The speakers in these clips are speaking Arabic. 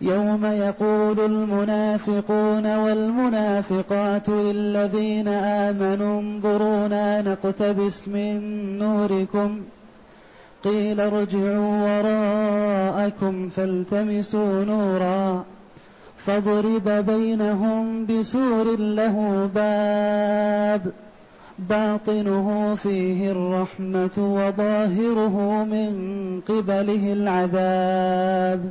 يوم يقول المنافقون والمنافقات للذين آمنوا انظرونا نقتبس من نوركم قيل ارجعوا وراءكم فالتمسوا نورا فضرب بينهم بسور له باب باطنه فيه الرحمة وظاهره من قبله العذاب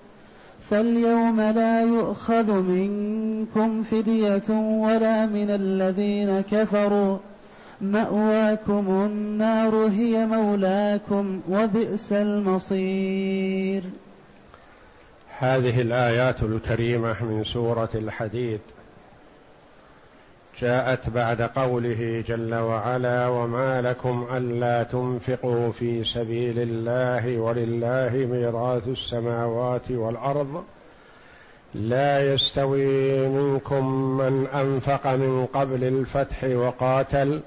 فاليوم لا يؤخذ منكم فدية ولا من الذين كفروا. مأواكم النار هي مولاكم وبئس المصير. هذه الآيات الكريمة من سورة الحديد. جاءت بعد قوله جل وعلا وما لكم ألا تنفقوا في سبيل الله ولله ميراث السماوات والأرض لا يستوي منكم من أنفق من قبل الفتح وقاتل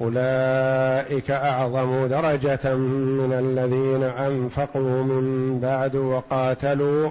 أولئك أعظم درجة من الذين أنفقوا من بعد وقاتلوا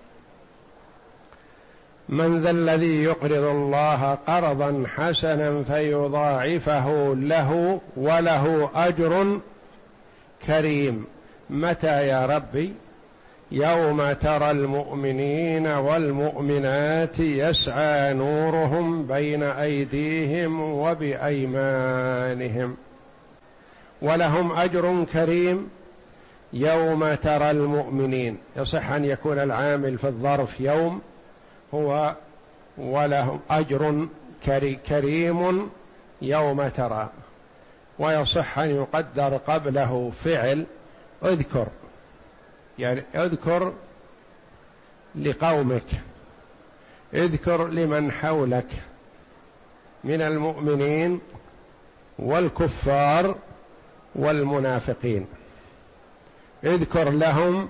من ذا الذي يقرض الله قرضا حسنا فيضاعفه له وله أجر كريم. متى يا ربي؟ يوم ترى المؤمنين والمؤمنات يسعى نورهم بين أيديهم وبأيمانهم. ولهم أجر كريم يوم ترى المؤمنين. يصح أن يكون العامل في الظرف يوم هو ولهم أجر كريم يوم ترى. ويصح أن يقدر قبله فعل اذكر. يعني اذكر لقومك. اذكر لمن حولك. من المؤمنين والكفار والمنافقين. اذكر لهم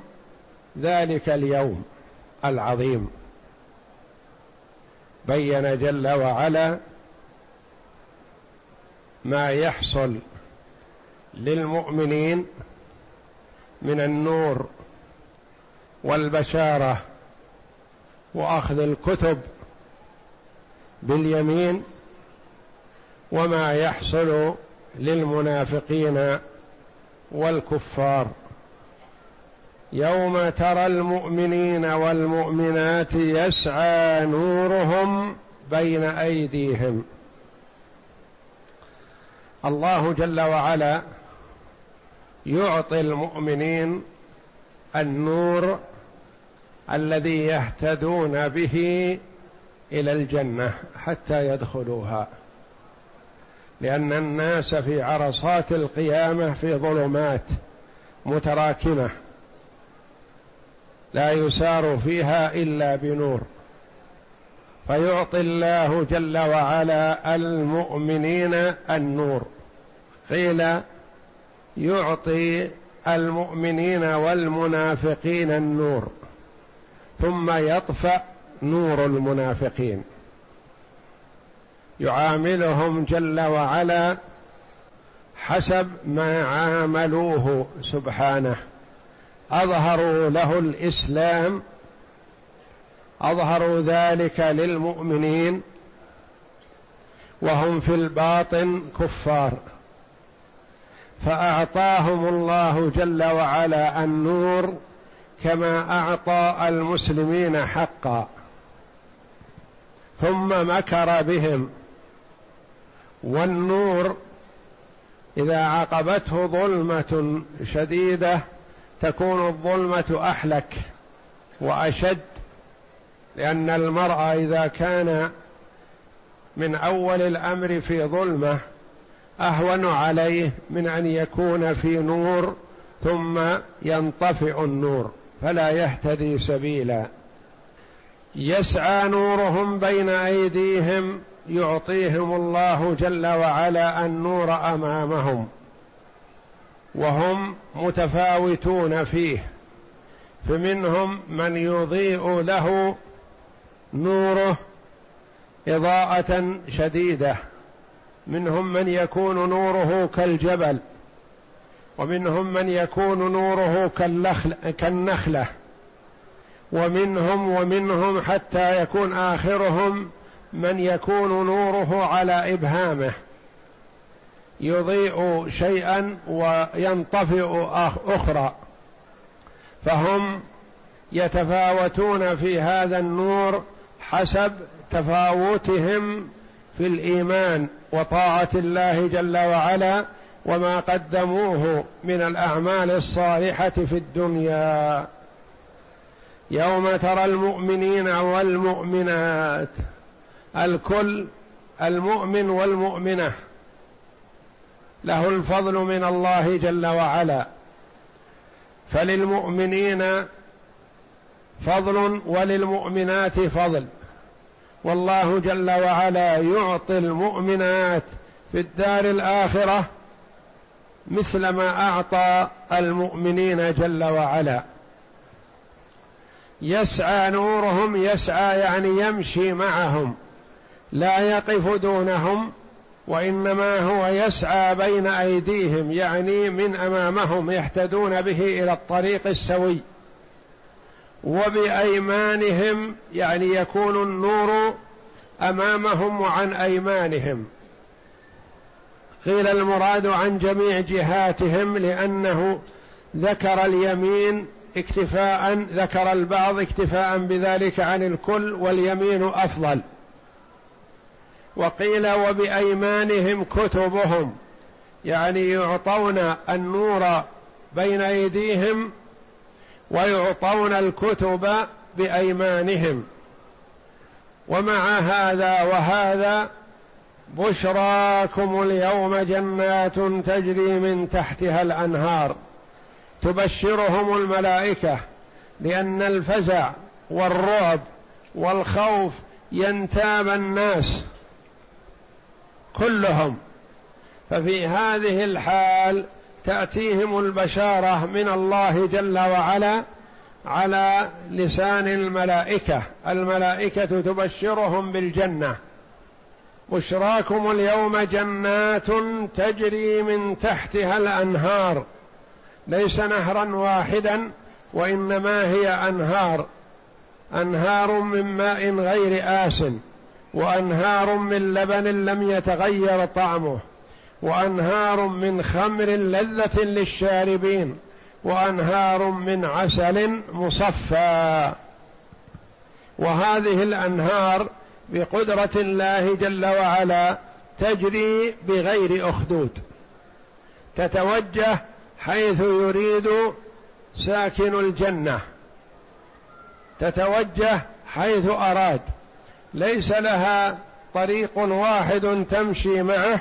ذلك اليوم العظيم. بين جل وعلا ما يحصل للمؤمنين من النور والبشارة وأخذ الكتب باليمين وما يحصل للمنافقين والكفار. يوم ترى المؤمنين والمؤمنات يسعى نورهم بين أيديهم. الله جل وعلا يعطي المؤمنين النور الذي يهتدون به إلى الجنة حتى يدخلوها. لأن الناس في عرصات القيامة في ظلمات متراكمة. لا يسار فيها إلا بنور. فيعطي الله جل وعلا المؤمنين النور. قيل يعطي المؤمنين والمنافقين النور. ثم يطفأ نور المنافقين. يعاملهم جل وعلا حسب ما عاملوه سبحانه. أظهروا له الإسلام أظهروا ذلك للمؤمنين وهم في الباطن كفار. فأعطاهم الله جل وعلا النور كما أعطى المسلمين حقا. ثم مكر بهم. والنور إذا عقبته ظلمة شديدة تكون الظلمة أحلك وأشد لأن المرء إذا كان من أول الأمر في ظلمة أهون عليه من أن يكون في نور ثم ينطفئ النور فلا يهتدي سبيلا. يسعى نورهم بين أيديهم يعطيهم الله جل وعلا النور أمامهم. وهم متفاوتون فيه فمنهم من يضيء له نوره إضاءة شديدة منهم من يكون نوره كالجبل ومنهم من يكون نوره كالنخلة ومنهم ومنهم حتى يكون آخرهم من يكون نوره على إبهامه. يضيء شيئا وينطفئ أخرى. فهم يتفاوتون في هذا النور حسب تفاوتهم في الإيمان وطاعة الله جل وعلا وما قدموه من الأعمال الصالحة في الدنيا. يوم ترى المؤمنين والمؤمنات الكل المؤمن والمؤمنة. له الفضل من الله جل وعلا. فللمؤمنين فضل وللمؤمنات فضل. والله جل وعلا يعطي المؤمنات في الدار الآخرة مثل ما أعطى المؤمنين جل وعلا. يسعى نورهم يسعى يعني يمشي معهم. لا يقف دونهم. وإنما هو يسعى بين أيديهم يعني من أمامهم يهتدون به إلى الطريق السوي. وبأيمانهم يعني يكون النور أمامهم وعن أيمانهم. قيل المراد عن جميع جهاتهم لأنه ذكر اليمين اكتفاء ذكر البعض اكتفاء بذلك عن الكل واليمين أفضل. وقيل وبأيمانهم كتبهم يعني يعطون النور بين أيديهم ويعطون الكتب بأيمانهم. ومع هذا وهذا بشراكم اليوم جنات تجري من تحتها الأنهار. تبشرهم الملائكة لأن الفزع والرعب والخوف ينتاب الناس. كلهم. ففي هذه الحال تأتيهم البشارة من الله جل وعلا على لسان الملائكة. الملائكة تبشرهم بالجنة. بشراكم اليوم جنات تجري من تحتها الأنهار. ليس نهرا واحدا وإنما هي أنهار. أنهار من ماء غير آسن. وأنهار من لبن لم يتغير طعمه وأنهار من خمر لذة للشاربين وأنهار من عسل مصفى. وهذه الأنهار بقدرة الله جل وعلا تجري بغير أخدود تتوجه حيث يريد ساكن الجنة تتوجه حيث أراد. ليس لها طريق واحد تمشي معه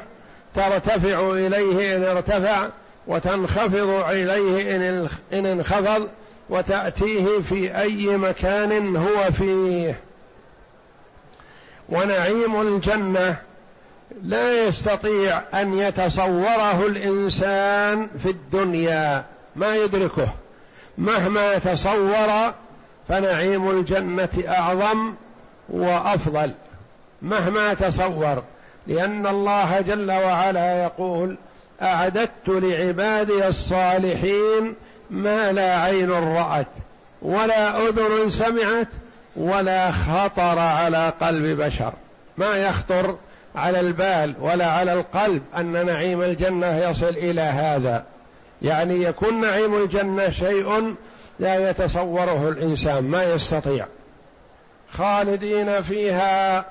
ترتفع إليه إن ارتفع وتنخفض اليه إن إن انخفض وتأتيه في أي مكان هو فيه. ونعيم الجنة لا يستطيع أن يتصوره الإنسان في الدنيا ما يدركه. مهما تصور فنعيم الجنة أعظم وأفضل مهما تصور لأن الله جل وعلا يقول أعددت لعبادي الصالحين ما لا عين رأت ولا أذن سمعت ولا خطر على قلب بشر. ما يخطر على البال ولا على القلب أن نعيم الجنة يصل إلى هذا. يعني يكون نعيم الجنة شيء لا يتصوره الإنسان ما يستطيع. خالدين فيها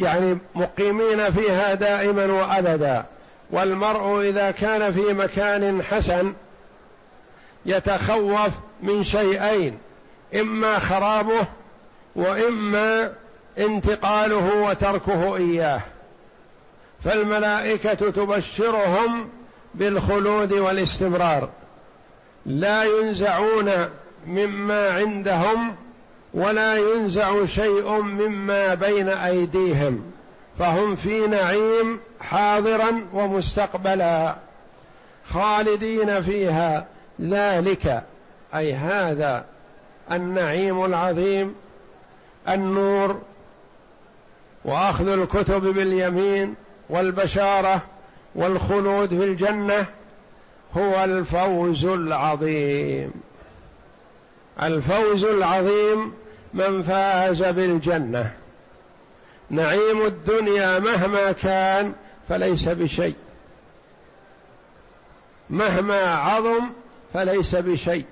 يعني مقيمين فيها دائما وابدا. والمرء إذا كان في مكان حسن يتخوف من شيئين إما خرابه وإما انتقاله وتركه إياه. فالملائكة تبشرهم بالخلود والاستمرار. لا ينزعون مما عندهم ولا ينزع شيء مما بين أيديهم فهم في نعيم حاضرا ومستقبلا خالدين فيها. ذلك أي هذا النعيم العظيم النور وأخذ الكتب باليمين والبشارة والخلود في الجنة هو الفوز العظيم. الفوز العظيم من فاز بالجنة. نعيم الدنيا مهما كان فليس بشيء. مهما عظم فليس بشيء.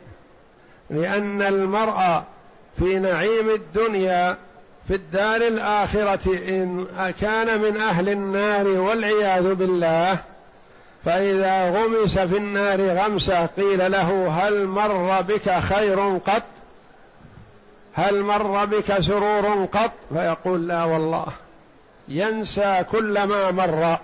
لأن المرء في نعيم الدنيا في الدار الآخرة إن كان من أهل النار والعياذ بالله فإذا غمس في النار غمسة قيل له هل مر بك خير قط؟ هل مر بك سرور قط؟ فيقول لا والله. ينسى كل ما مر.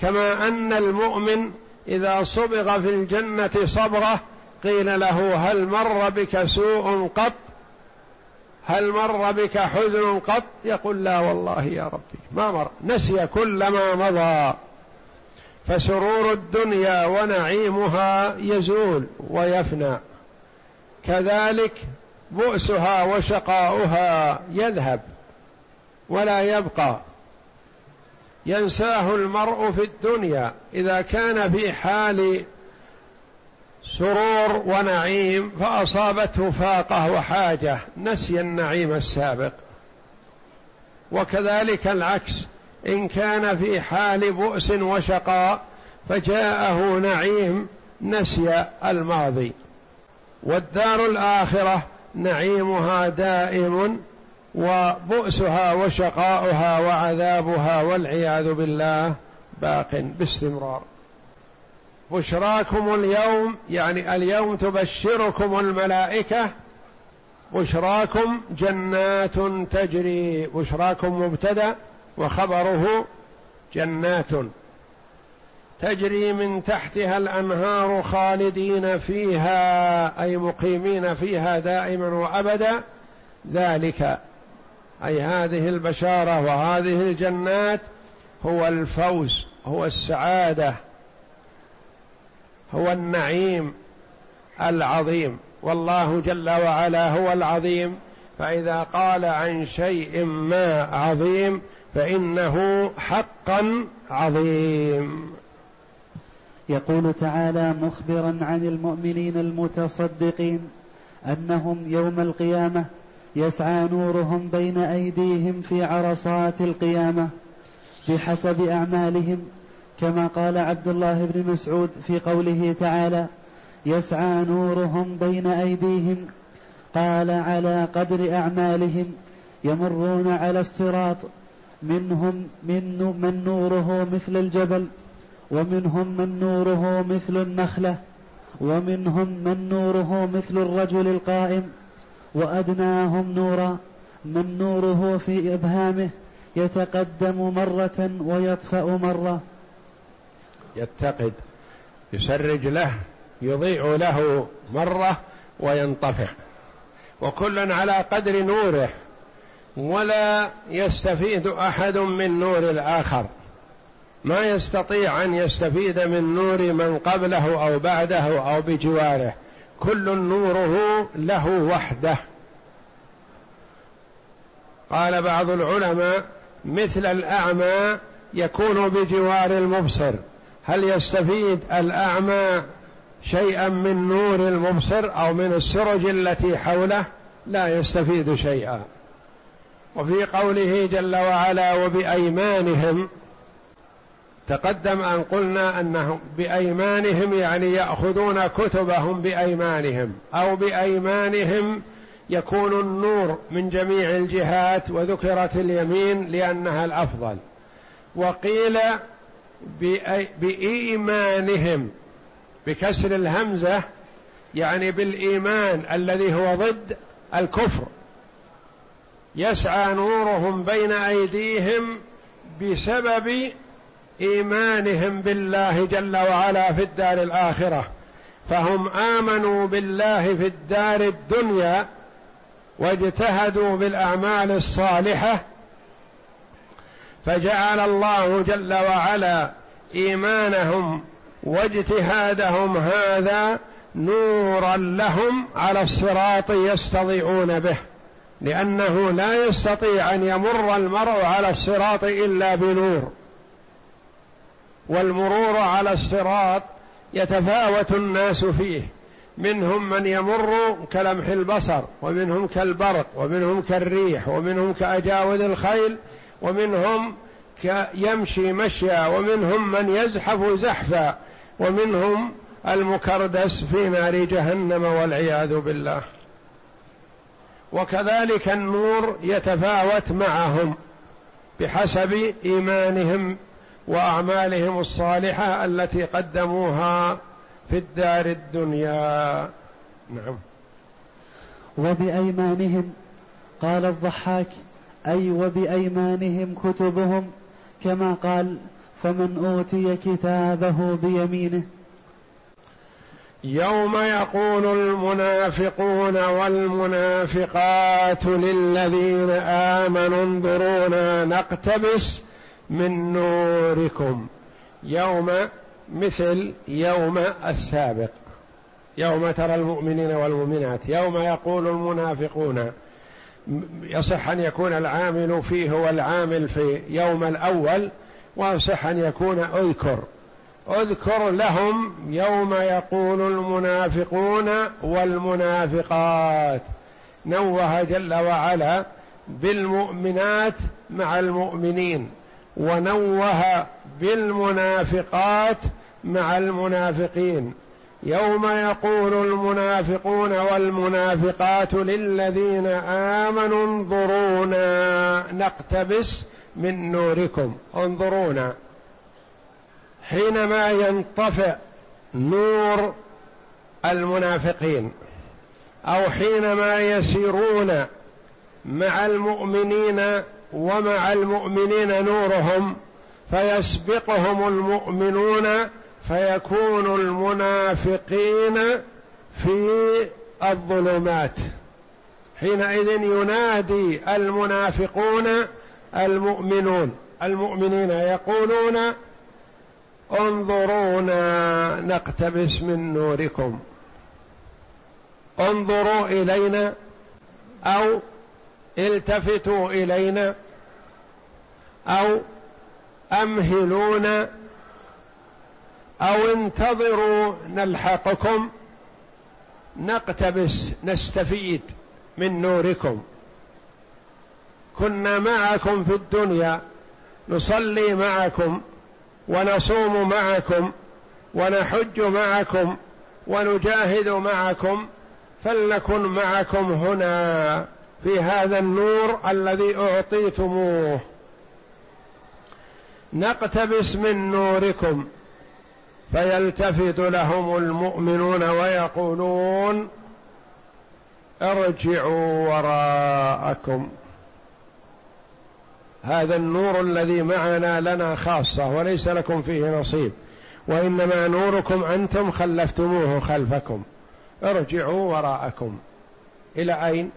كما أن المؤمن إذا صبغ في الجنة صبغه قيل له هل مر بك سوء قط؟ هل مر بك حزن قط؟ يقول لا والله يا ربي. ما مر. نسي كل ما مضى. فسرور الدنيا ونعيمها يزول ويفنى. كذلك بؤسها وشقاؤها يذهب ولا يبقى. ينساه المرء في الدنيا إذا كان في حال سرور ونعيم فأصابته فاقة وحاجة. نسي النعيم السابق. وكذلك العكس. إن كان في حال بؤس وشقاء فجاءه نعيم نسي الماضي. والدار الآخرة نعيمها دائم وبؤسها وشقاؤها وعذابها والعياذ بالله باق باستمرار. بشراكم اليوم يعني اليوم تبشركم الملائكة بشراكم جنات تجري بشراكم مبتدأ وخبره جنات تجري من تحتها الأنهار خالدين فيها أي مقيمين فيها دائما وابدا. ذلك أي هذه البشارة وهذه الجنات هو الفوز هو السعادة هو النعيم العظيم. والله جل وعلا هو العظيم. فإذا قال عن شيء ما عظيم فإنه حقا عظيم. يقول تعالى مخبرا عن المؤمنين المتصدقين أنهم يوم القيامة يسعى نورهم بين أيديهم في عرصات القيامة بحسب أعمالهم كما قال عبد الله بن مسعود في قوله تعالى يسعى نورهم بين أيديهم قال على قدر أعمالهم يمرون على الصراط منهم من, من نوره مثل الجبل ومنهم من نوره مثل النخلة ومنهم من نوره مثل الرجل القائم وأدناهم نورا من نوره في إبهامه يتقدم مرة ويطفأ مرة. يتقد يسرج له يضيء له مرة وينطفئ. وكل على قدر نوره ولا يستفيد أحد من نور الآخر. ما يستطيع أن يستفيد من نور من قبله أو بعده أو بجواره. كل نوره له وحده. قال بعض العلماء مثل الأعمى يكون بجوار المبصر. هل يستفيد الأعمى شيئا من نور المبصر أو من السرج التي حوله؟ لا يستفيد شيئا. وفي قوله جل وعلا وبأيمانهم تقدم أن قلنا أنهم بأيمانهم يعني يأخذون كتبهم بأيمانهم أو بأيمانهم يكون النور من جميع الجهات وذكرت اليمين لأنها الأفضل. وقيل بإيمانهم بكسر الهمزة يعني بالإيمان الذي هو ضد الكفر. يسعى نورهم بين أيديهم بسبب إيمانهم بالله جل وعلا في الدار الآخرة. فهم آمنوا بالله في الدار الدنيا واجتهدوا بالأعمال الصالحة. فجعل الله جل وعلا إيمانهم واجتهادهم هذا نورا لهم على الصراط يستضيئون به. لأنه لا يستطيع أن يمر المرء على الصراط إلا بنور. والمرور على الصراط يتفاوت الناس فيه. منهم من يمر كلمح البصر ومنهم كالبرق ومنهم كالريح ومنهم كأجاود الخيل ومنهم يمشي مشيا ومنهم من يزحف زحفا ومنهم المكردس في نار جهنم والعياذ بالله. وكذلك النور يتفاوت معهم بحسب إيمانهم وأعمالهم الصالحة التي قدموها في الدار الدنيا. نعم. وبأيمانهم قال الضحاك أي وبأيمانهم كتبهم كما قال فمن أوتي كتابه بيمينه. يوم يقول المنافقون والمنافقات للذين آمنوا انظرونا نقتبس من نوركم. يوم مثل يوم السابق. يوم ترى المؤمنين والمؤمنات. يوم يقول المنافقون. يصح أن يكون العامل فيه هو العامل في يوم الأول ويصح أن يكون أذكر. أذكر لهم يوم يقول المنافقون والمنافقات. نوه جل وعلا بالمؤمنات مع المؤمنين. ونوه بالمنافقات مع المنافقين. يوم يقول المنافقون والمنافقات للذين آمنوا انظرونا نقتبس من نوركم. انظرونا. حينما ينطفئ نور المنافقين أو حينما يسيرون مع المؤمنين ومع المؤمنين نورهم فيسبقهم المؤمنون فيكون المنافقين في الظلمات. حينئذ ينادي المنافقون المؤمنون. المؤمنين يقولون انظرونا نقتبس من نوركم. انظروا إلينا أو التفتوا إلينا. أو امهلونا أو انتظروا نلحقكم نقتبس نستفيد من نوركم. كنا معكم في الدنيا نصلي معكم ونصوم معكم ونحج معكم ونجاهد معكم فلنكن معكم هنا في هذا النور الذي أعطيتموه. نقتبس من نوركم فيلتفت لهم المؤمنون ويقولون ارجعوا وراءكم. هذا النور الذي معنا لنا خاصة وليس لكم فيه نصيب وإنما نوركم أنتم خلفتموه خلفكم. ارجعوا وراءكم. إلى أين؟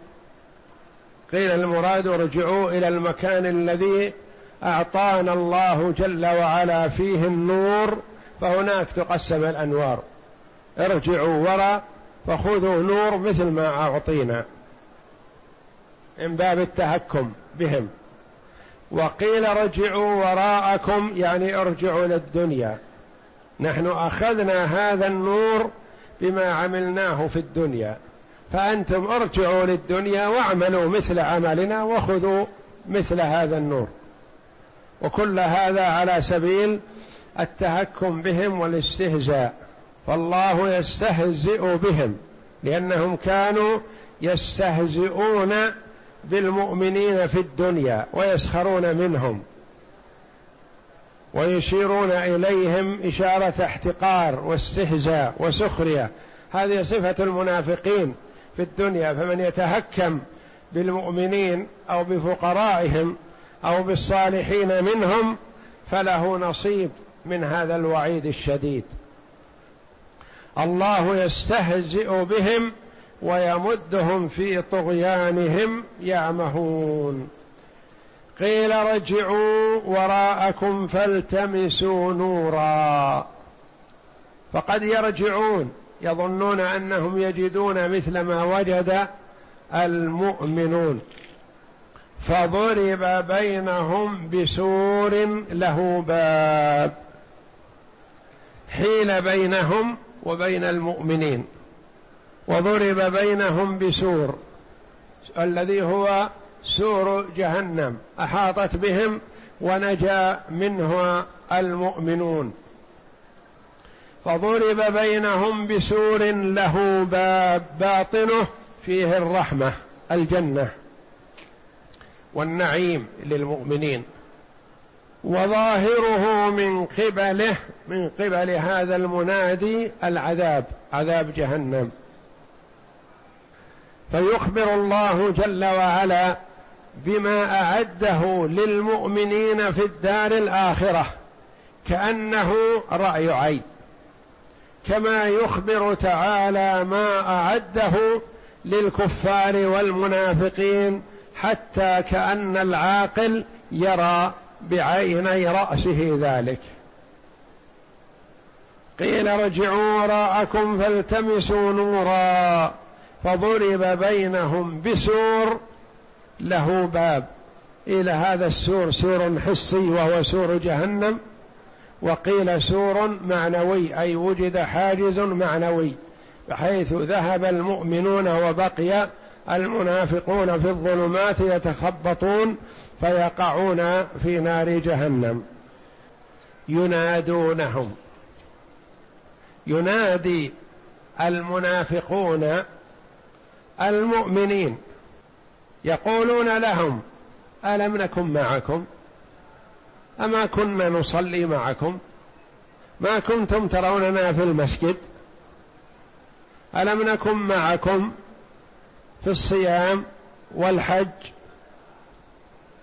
قيل المراد ارجعوا إلى المكان الذي أعطانا الله جل وعلا فيه النور فهناك تقسم الأنوار. ارجعوا وراء فخذوا نور مثل ما أعطينا من باب التهكم بهم. وقيل رجعوا وراءكم يعني ارجعوا للدنيا. نحن أخذنا هذا النور بما عملناه في الدنيا. فأنتم ارجعوا للدنيا واعملوا مثل عملنا وخذوا مثل هذا النور. وكل هذا على سبيل التهكم بهم والاستهزاء. فالله يستهزئ بهم لأنهم كانوا يستهزئون بالمؤمنين في الدنيا ويسخرون منهم ويشيرون إليهم إشارة احتقار واستهزاء وسخرية. هذه صفة المنافقين في الدنيا فمن يتهكم بالمؤمنين أو بفقرائهم أو بالصالحين منهم فله نصيب من هذا الوعيد الشديد. الله يستهزئ بهم ويمدهم في طغيانهم يعمهون. قيل رجعوا وراءكم فالتمسوا نورا. فقد يرجعون يظنون أنهم يجدون مثل ما وجد المؤمنون. فضرب بينهم بسور له باب. حيل بينهم وبين المؤمنين. وضرب بينهم بسور الذي هو سور جهنم. أحاطت بهم ونجا منها المؤمنون. فضرب بينهم بسور له باب. باطنه فيه الرحمة الجنة. والنعيم للمؤمنين وظاهره من قبله من قبل هذا المنادي العذاب عذاب جهنم. فيخبر الله جل وعلا بما أعده للمؤمنين في الدار الآخرة كأنه رأي عين. كما يخبر تعالى ما أعده للكفار والمنافقين حتى كأن العاقل يرى بعيني رأسه ذلك. قيل رجعوا وراءكم فالتمسوا نورا فضرب بينهم بسور له باب. إلى هذا السور سور حسي وهو سور جهنم. وقيل سور معنوي أي وجد حاجز معنوي بحيث ذهب المؤمنون وبقي المنافقون في الظلمات يتخبطون فيقعون في نار جهنم. ينادونهم. ينادي المنافقون المؤمنين. يقولون لهم ألم نكن معكم؟ أما كنا نصلي معكم؟ ما كنتم تروننا في المسجد؟ ألم نكن معكم؟ في الصيام والحج.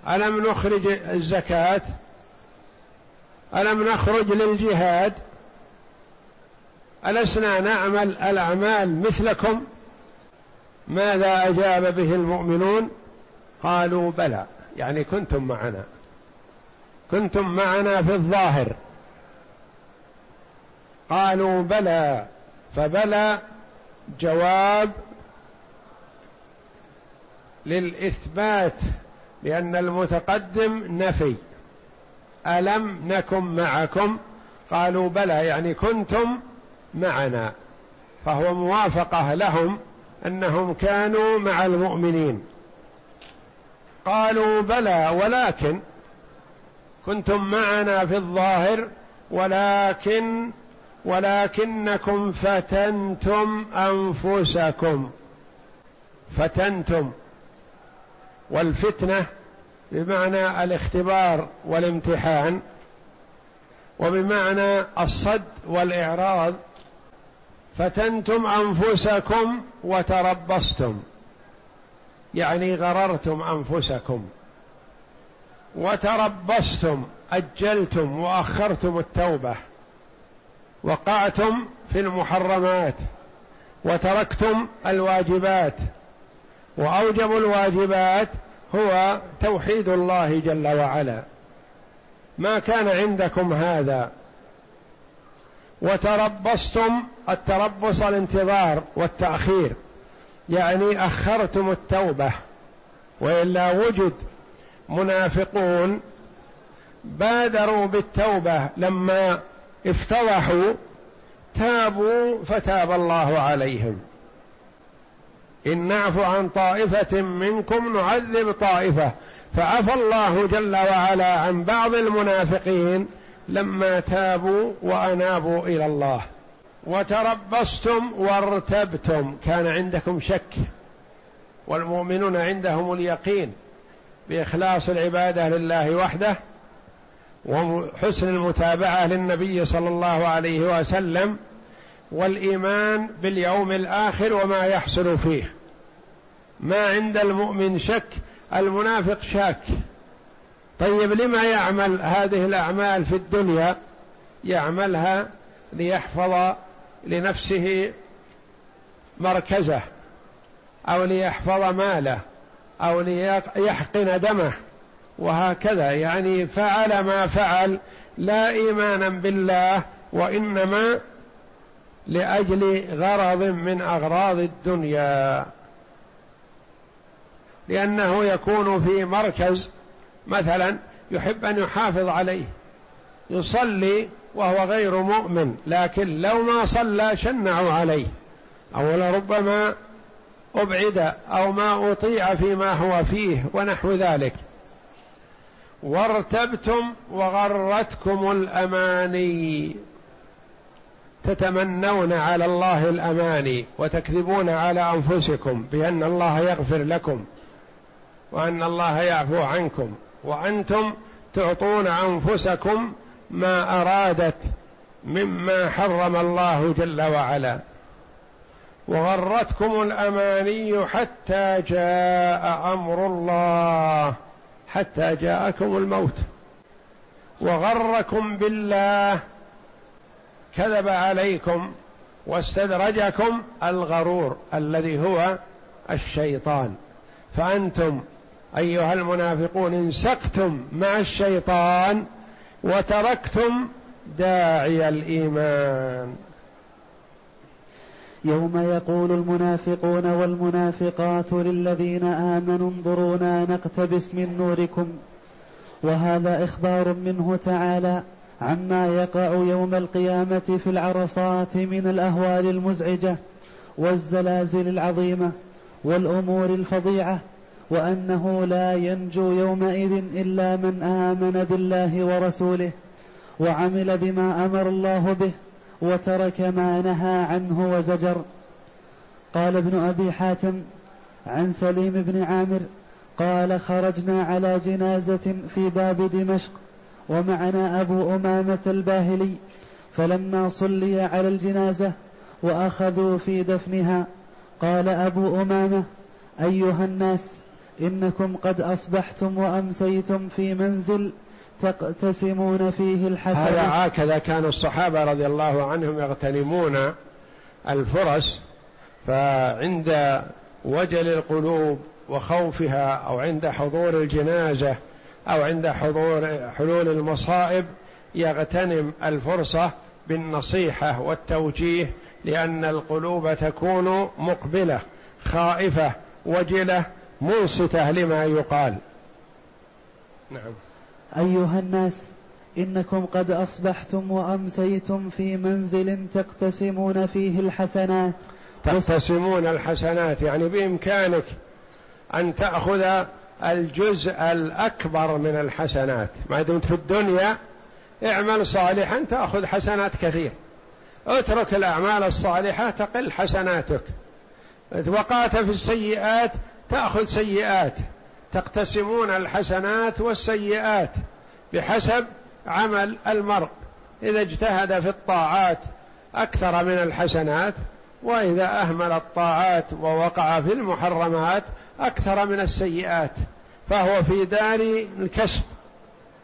ألم نخرج الزكاة؟ ألم نخرج للجهاد؟ ألسنا نعمل الأعمال مثلكم؟ ماذا أجاب به المؤمنون؟ قالوا بلى. يعني كنتم معنا. كنتم معنا في الظاهر. قالوا بلى. فبلى جواب للإثبات لأن المتقدم نفي. ألم نكن معكم؟ قالوا بلى يعني كنتم معنا. فهو موافقة لهم أنهم كانوا مع المؤمنين. قالوا بلى ولكن كنتم معنا في الظاهر ولكن ولكنكم فتنتم أنفسكم. فتنتم. والفتنة بمعنى الاختبار والامتحان وبمعنى الصد والإعراض فتنتم أنفسكم وتربصتم يعني غررتم أنفسكم وتربصتم أجلتم وأخرتم التوبة وقعتم في المحرمات وتركتم الواجبات وأوجب الواجبات هو توحيد الله جل وعلا. ما كان عندكم هذا. وتربصتم التربص الانتظار والتأخير. يعني أخرتم التوبة. وإلا وجد منافقون بادروا بالتوبة لما افتضحوا تابوا فتاب الله عليهم. إن نعفو عن طائفة منكم نعذب طائفة. فعفى الله جل وعلا عن بعض المنافقين لما تابوا وأنابوا إلى الله. وتربصتم وارتبتم. كان عندكم شك. والمؤمنون عندهم اليقين بإخلاص العبادة لله وحده وحسن المتابعة للنبي صلى الله عليه وسلم. والإيمان باليوم الآخر وما يحصل فيه. ما عند المؤمن شك المنافق شاك. طيب لما يعمل هذه الأعمال في الدنيا؟ يعملها ليحفظ لنفسه مركزه أو ليحفظ ماله أو ليحقن دمه وهكذا. يعني فعل ما فعل لا إيمانا بالله وإنما لأجل غرض من أغراض الدنيا. لأنه يكون في مركز مثلا يحب أن يحافظ عليه يصلي وهو غير مؤمن لكن لو ما صلى شنعوا عليه. أو لربما أبعد أو ما أطيع فيما هو فيه ونحو ذلك. وارتبتم وغرتكم الأماني. تتمنون على الله الاماني وتكذبون على أنفسكم بأن الله يغفر لكم وأن الله يعفو عنكم وأنتم تعطون أنفسكم ما أرادت مما حرم الله جل وعلا. وغرتكم الأماني حتى جاء أمر الله حتى جاءكم الموت. وغركم بالله كذب عليكم واستدرجكم الغرور الذي هو الشيطان. فأنتم أيها المنافقون انسقتم مع الشيطان وتركتم داعي الإيمان. يوم يقول المنافقون والمنافقات للذين آمنوا انظرونا نقتبس من نوركم. وهذا إخبار منه تعالى. عما يقع يوم القيامة في العرصات من الأهوال المزعجة والزلازل العظيمة والأمور الفظيعة وأنه لا ينجو يومئذ إلا من آمن بالله ورسوله وعمل بما أمر الله به وترك ما نهى عنه وزجر. قال ابن أبي حاتم عن سليم بن عامر قال خرجنا على جنازة في باب دمشق ومعنا أبو أمامة الباهلي فلما صلي على الجنازة وأخذوا في دفنها قال أبو أمامة أيها الناس إنكم قد أصبحتم وأمسيتم في منزل تقتسمون فيه الحسنات هذا هكذا كان الصحابة رضي الله عنهم يغتنمون الفرص فعند وجل القلوب وخوفها أو عند حضور الجنازة أو عند حضور حلول المصائب يغتنم الفرصة بالنصيحة والتوجيه لأن القلوب تكون مقبلة خائفة وجلة منصتة لما يقال. نعم. أيها الناس إنكم قد أصبحتم وأمسيتم في منزل تقتسمون فيه الحسنات. تقتسمون الحسنات يعني بإمكانك أن تأخذ الجزء الأكبر من الحسنات. ما دمت في الدنيا اعمل صالحا تأخذ حسنات كثير. اترك الأعمال الصالحة تقل حسناتك. وقعت في السيئات تأخذ سيئات. تقتسمون الحسنات والسيئات بحسب عمل المرء. إذا اجتهد في الطاعات أكثر من الحسنات وإذا أهمل الطاعات ووقع في المحرمات أكثر من السيئات فهو في دار الكسب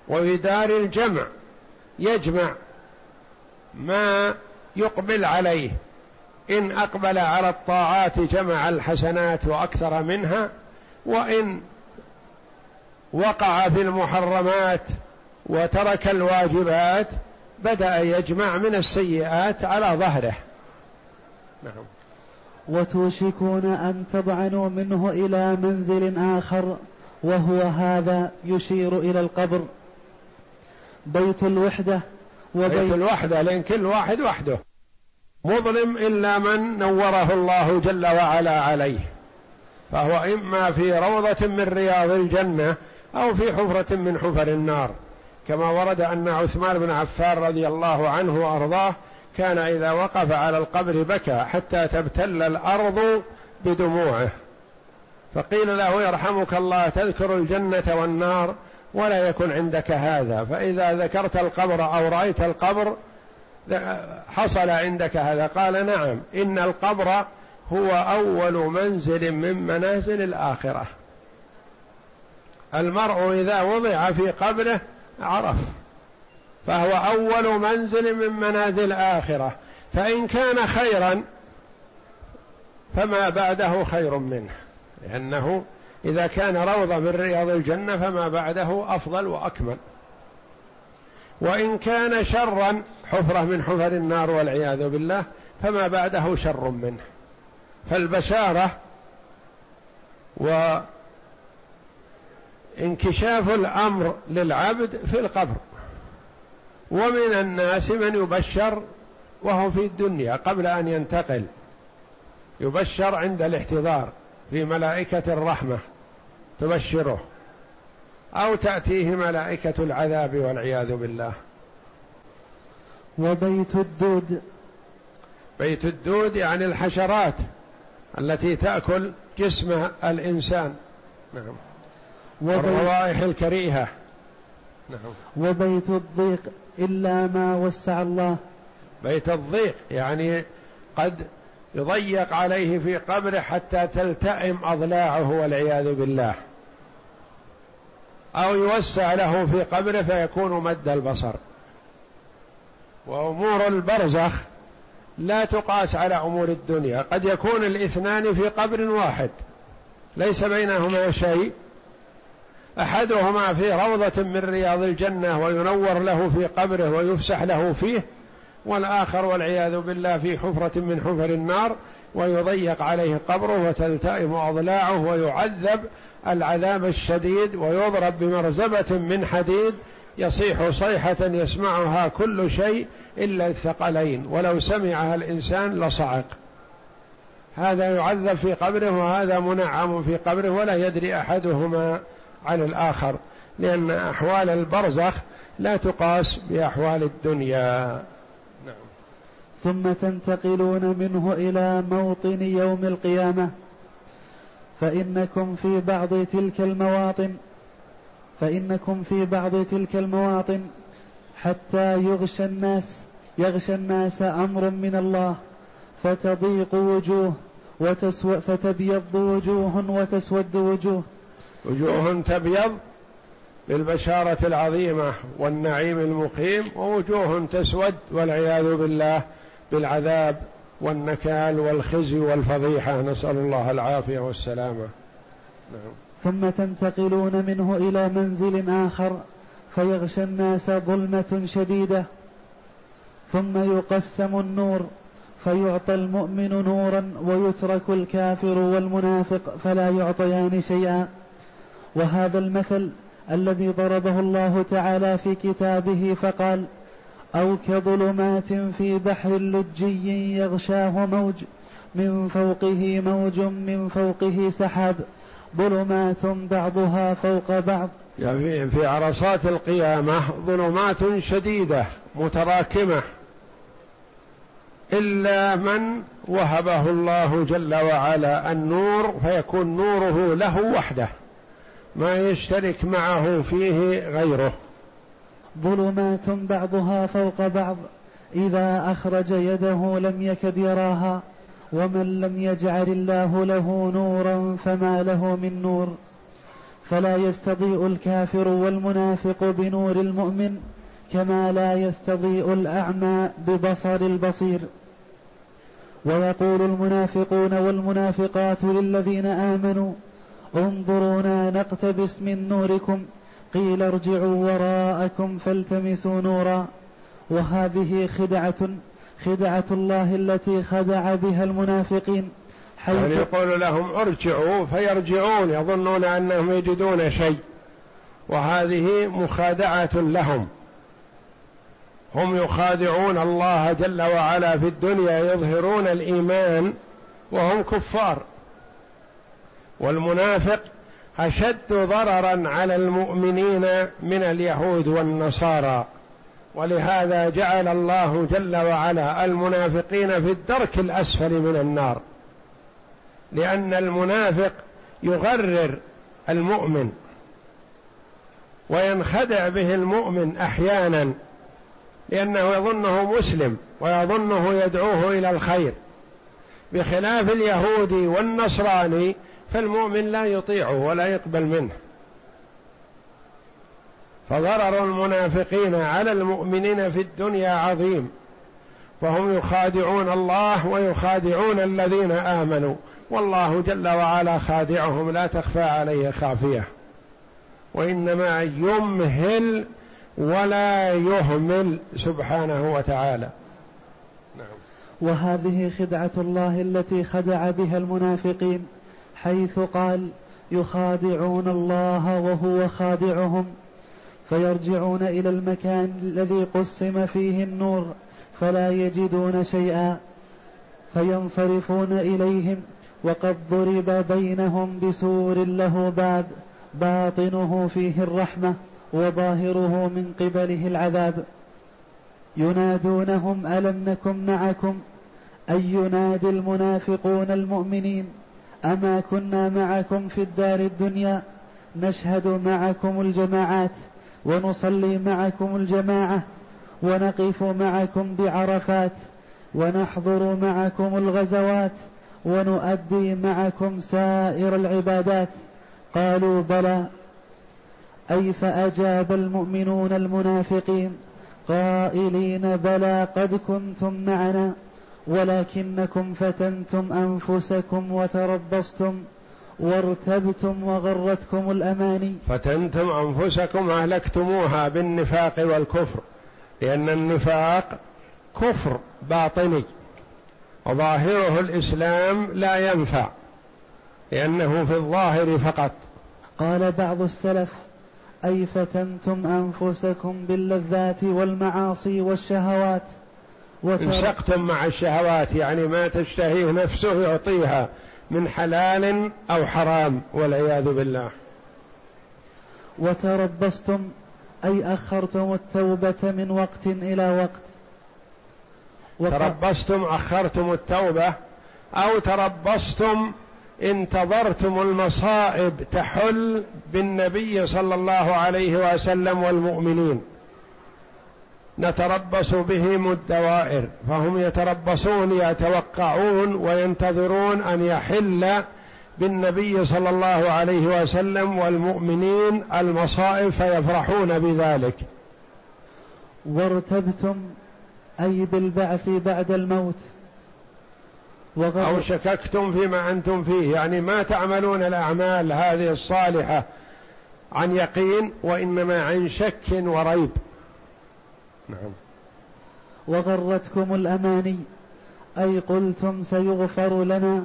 وفي دار الجمع يجمع ما يقبل عليه. إن أقبل على الطاعات جمع الحسنات وأكثر منها وإن وقع في المحرمات وترك الواجبات بدأ يجمع من السيئات على ظهره. نعم. وتوشكون أن تضعنوا منه إلى منزل آخر وهو هذا يشير إلى القبر. بيت الوحدة وبيت بيت الوحدة لأن كل واحد وحده. مظلم إلا من نوره الله جل وعلا عليه. فهو إما في روضة من رياض الجنة أو في حفرة من حفر النار. كما ورد أن عثمان بن عفان رضي الله عنه وأرضاه كان إذا وقف على القبر بكى حتى تبتل الأرض بدموعه. فقيل له يرحمك الله تذكر الجنة والنار ولا يكن عندك هذا. فإذا ذكرت القبر أو رأيت القبر حصل عندك هذا. قال نعم إن القبر هو أول منزل من منازل الآخرة. المرء إذا وضع في قبره عرف. فهو أول منزل من منازل الآخرة. فإن كان خيرا فما بعده خير منه. لأنه إذا كان روضة من رياض الجنة فما بعده أفضل وأكمل. وإن كان شرا حفرة من حفر النار والعياذ بالله فما بعده شر منه. فالبشارة وإنكشاف الأمر للعبد في القبر. ومن الناس من يبشر وهو في الدنيا قبل أن ينتقل. يبشر عند الاحتضار في ملائكة الرحمة تبشره أو تأتيه ملائكة العذاب والعياذ بالله. وبيت الدود. بيت الدود يعني الحشرات التي تأكل جسم الإنسان. نعم. والروائح الكريهة. نعم. وبيت الضيق. إلا ما وسع الله. بيت الضيق يعني قد يضيق عليه في قبره حتى تلتئم أضلاعه والعياذ بالله. أو يوسع له في قبره فيكون مد البصر. وأمور البرزخ لا تقاس على أمور الدنيا قد يكون الاثنان في قبر واحد ليس بينهما شيء. أحدهما في روضة من رياض الجنة وينور له في قبره ويفسح له فيه والآخر والعياذ بالله في حفرة من حفر النار ويضيق عليه قبره وتلتئم أضلاعه ويعذب العذاب الشديد ويضرب بمرزبة من حديد يصيح صيحة يسمعها كل شيء إلا الثقلين ولو سمعها الإنسان لصعق. هذا يعذب في قبره وهذا منعم في قبره ولا يدري أحدهما. عن الآخر لأن أحوال البرزخ لا تقاس بأحوال الدنيا. نعم. ثم تنتقلون منه إلى موطن يوم القيامة. فإنكم في بعض تلك المواطن فإنكم في بعض تلك المواطن حتى يغشى الناس يغشى الناس أمر من الله فتضيق وجوه وتسو فتبيض وجوه وتسود وجوه. وجوه تبيض بالبشارة العظيمة والنعيم المقيم ووجوه تسود والعياذ بالله بالعذاب والنكال والخزي والفضيحة. نسأل الله العافية والسلامة. نعم. ثم تنتقلون منه إلى منزل آخر فيغشى الناس ظلمة شديدة. ثم يقسم النور فيعطى المؤمن نورا ويترك الكافر والمنافق فلا يعطيان شيئا. وهذا المثل الذي ضربه الله تعالى في كتابه فقال أو كظلمات في بحر لجي يغشاه موج من فوقه موج من فوقه سحاب ظلمات بعضها فوق بعض. يعني في عرصات القيامة ظلمات شديدة متراكمة. إلا من وهبه الله جل وعلا النور فيكون نوره له وحده. ما يشترك معه فيه غيره. ظلمات بعضها فوق بعض. إذا أخرج يده لم يكد يراها ومن لم يجعل الله له نورا فما له من نور. فلا يستضيء الكافر والمنافق بنور المؤمن كما لا يستضيء الأعمى ببصر البصير. ويقول المنافقون والمنافقات للذين آمنوا انظرونا نقتبس من نوركم. قيل ارجعوا وراءكم فالتمسوا نورا. وهذه خدعة خدعة الله التي خدع بها المنافقين. حيث يعني يقول لهم ارجعوا فيرجعون يظنون أنهم يجدون شيء. وهذه مخادعة لهم. هم يخادعون الله جل وعلا في الدنيا يظهرون الإيمان وهم كفار. والمنافق أشد ضررا على المؤمنين من اليهود والنصارى. ولهذا جعل الله جل وعلا المنافقين في الدرك الأسفل من النار. لأن المنافق يغرر المؤمن وينخدع به المؤمن أحيانا لأنه يظنه مسلم ويظنه يدعوه إلى الخير. بخلاف اليهودي والنصراني فالمؤمن لا يطيعه ولا يقبل منه. فضرر المنافقين على المؤمنين في الدنيا عظيم. فهم يخادعون الله ويخادعون الذين آمنوا. والله جل وعلا خادعهم لا تخفى عليه خافية. وإنما يمهل ولا يهمل سبحانه وتعالى. نعم. وهذه خدعة الله التي خدع بها المنافقين. حيث قال يخادعون الله وهو خادعهم فيرجعون إلى المكان الذي قسم فيه النور فلا يجدون شيئا فينصرفون إليهم وقد ضرب بينهم بسور له باب باطنه فيه الرحمة وظاهره من قبله العذاب ينادونهم ألم نكن معكم أي ينادي المنافقون المؤمنين أما كنا معكم في الدار الدنيا نشهد معكم الجماعات ونصلي معكم الجماعة ونقف معكم بعرفات ونحضر معكم الغزوات ونؤدي معكم سائر العبادات. قالوا بلى أي فأجاب المؤمنون المنافقين؟ قائلين بلى قد كنتم معنا. ولكنكم فتنتم أنفسكم وتربصتم وارتبتم وغرتكم الأماني. فتنتم أنفسكم أهلكتموها بالنفاق والكفر لأن النفاق كفر باطني وظاهره الإسلام لا ينفع لأنه في الظاهر فقط. قال بعض السلف أي فتنتم أنفسكم باللذات والمعاصي والشهوات؟ انسقتم مع الشهوات يعني ما تشتهيه نفسه يعطيها من حلال أو حرام والعياذ بالله. وتربصتم أي أخرتم التوبة من وقت إلى وقت. تربصتم أخرتم التوبة أو تربصتم انتظرتم المصائب تحل بالنبي صلى الله عليه وسلم والمؤمنين. نتربص بهم الدوائر فهم يتربصون يتوقعون وينتظرون أن يحل بالنبي صلى الله عليه وسلم والمؤمنين المصائب فيفرحون بذلك. وارتبتم أي بالبعث بعد الموت؟ أو شككتم فيما أنتم فيه؟ يعني ما تعملون الأعمال هذه الصالحة عن يقين وإنما عن شك وريب. نعم. وغرتكم الأماني أي قلتم سيغفر لنا؟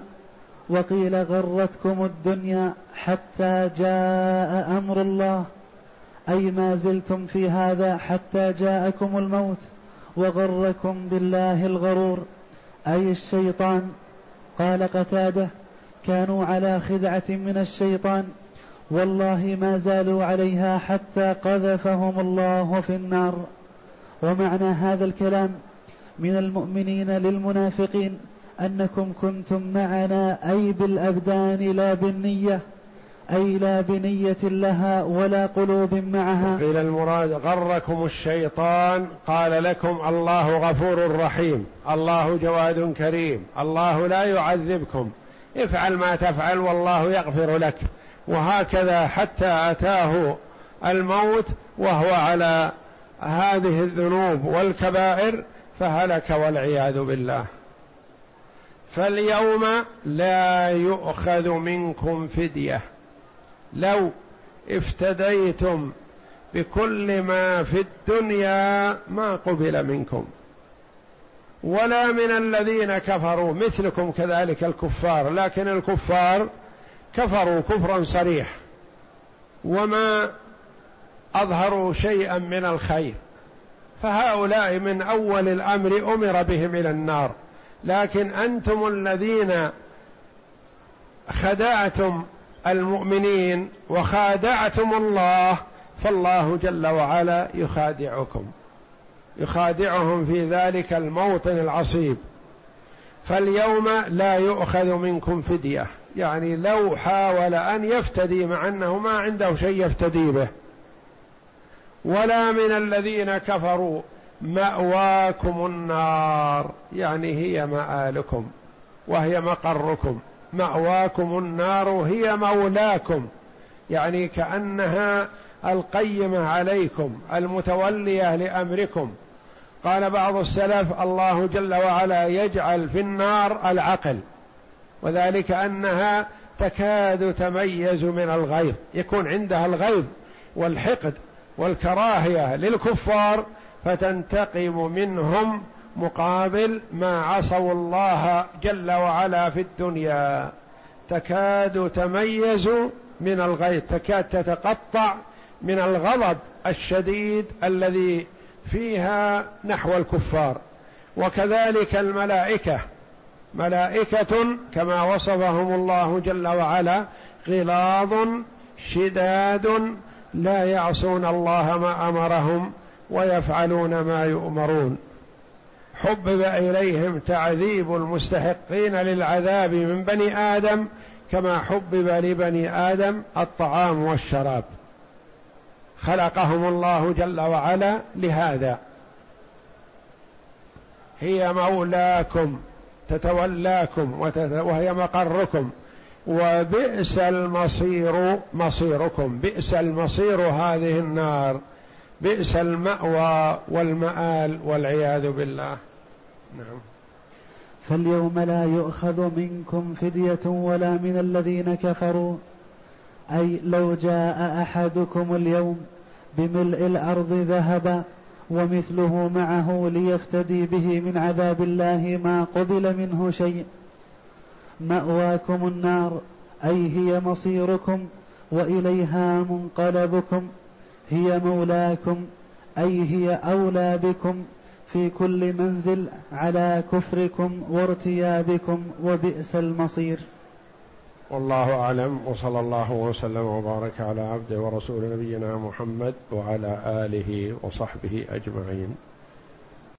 وقيل غرتكم الدنيا حتى جاء أمر الله. أي ما زلتم في هذا حتى جاءكم الموت. وغركم بالله الغرور. أي الشيطان؟ قال قتاده كانوا على خدعة من الشيطان. والله ما زالوا عليها حتى قذفهم الله في النار. ومعنى هذا الكلام من المؤمنين للمنافقين أنكم كنتم معنا أي بالأبدان لا بالنية أي لا بنية لها ولا قلوب معها. قيل المراد غركم الشيطان قال لكم الله غفور رحيم الله جواد كريم الله لا يعذبكم. افعل ما تفعل والله يغفر لك. وهكذا حتى أتاه الموت وهو على هذه الذنوب والكبائر فهلك والعياذ بالله. فاليوم لا يؤخذ منكم فدية. لو افتديتم بكل ما في الدنيا ما قبل منكم. ولا من الذين كفروا مثلكم كذلك الكفار لكن الكفار كفروا كفرا صريح. وما اظهروا شيئا من الخير. فهؤلاء من أول الأمر أمر بهم إلى النار. لكن أنتم الذين خدعتم المؤمنين وخادعتم الله فالله جل وعلا يخادعكم. يخادعهم في ذلك الموطن العصيب. فاليوم لا يؤخذ منكم فدية. يعني لو حاول أن يفتدي مع أنه ما عنده شيء يفتدي به. ولا من الذين كفروا مأواكم النار. يعني هي مآلكم وهي مقركم. مأواكم النار هي مولاكم. يعني كأنها القيمة عليكم المتولية لأمركم. قال بعض السلف الله جل وعلا يجعل في النار العقل وذلك أنها تكاد تميز من الغيظ يكون عندها الغيظ والحقد. والكراهية للكفار فتنتقم منهم مقابل ما عصوا الله جل وعلا في الدنيا. تكاد تميز من الغيظ تكاد تتقطع من الغضب الشديد الذي فيها نحو الكفار. وكذلك الملائكة ملائكة كما وصفهم الله جل وعلا غلاظ شداد لا يعصون الله ما أمرهم ويفعلون ما يؤمرون. حبب إليهم تعذيب المستحقين للعذاب من بني آدم كما حبب لبني آدم الطعام والشراب. خلقهم الله جل وعلا لهذا. هي مولاكم تتولاكم وهي مقركم. وبئس المصير مصيركم بئس المصير هذه النار بئس المأوى والمآل والعياذ بالله. نعم. فاليوم لا يؤخذ منكم فدية ولا من الذين كفروا. أي لو جاء أحدكم اليوم بملء الأرض ذهبا ومثله معه ليفتدي به من عذاب الله ما قبل منه شيء. مأواكم النار أي هي مصيركم وإليها منقلبكم هي مولاكم أي هي أولى بكم في كل منزل على كفركم وارتيابكم وبئس المصير. والله أعلم وصلى الله وسلم وبارك على عبده ورسول نبينا محمد وعلى آله وصحبه أجمعين.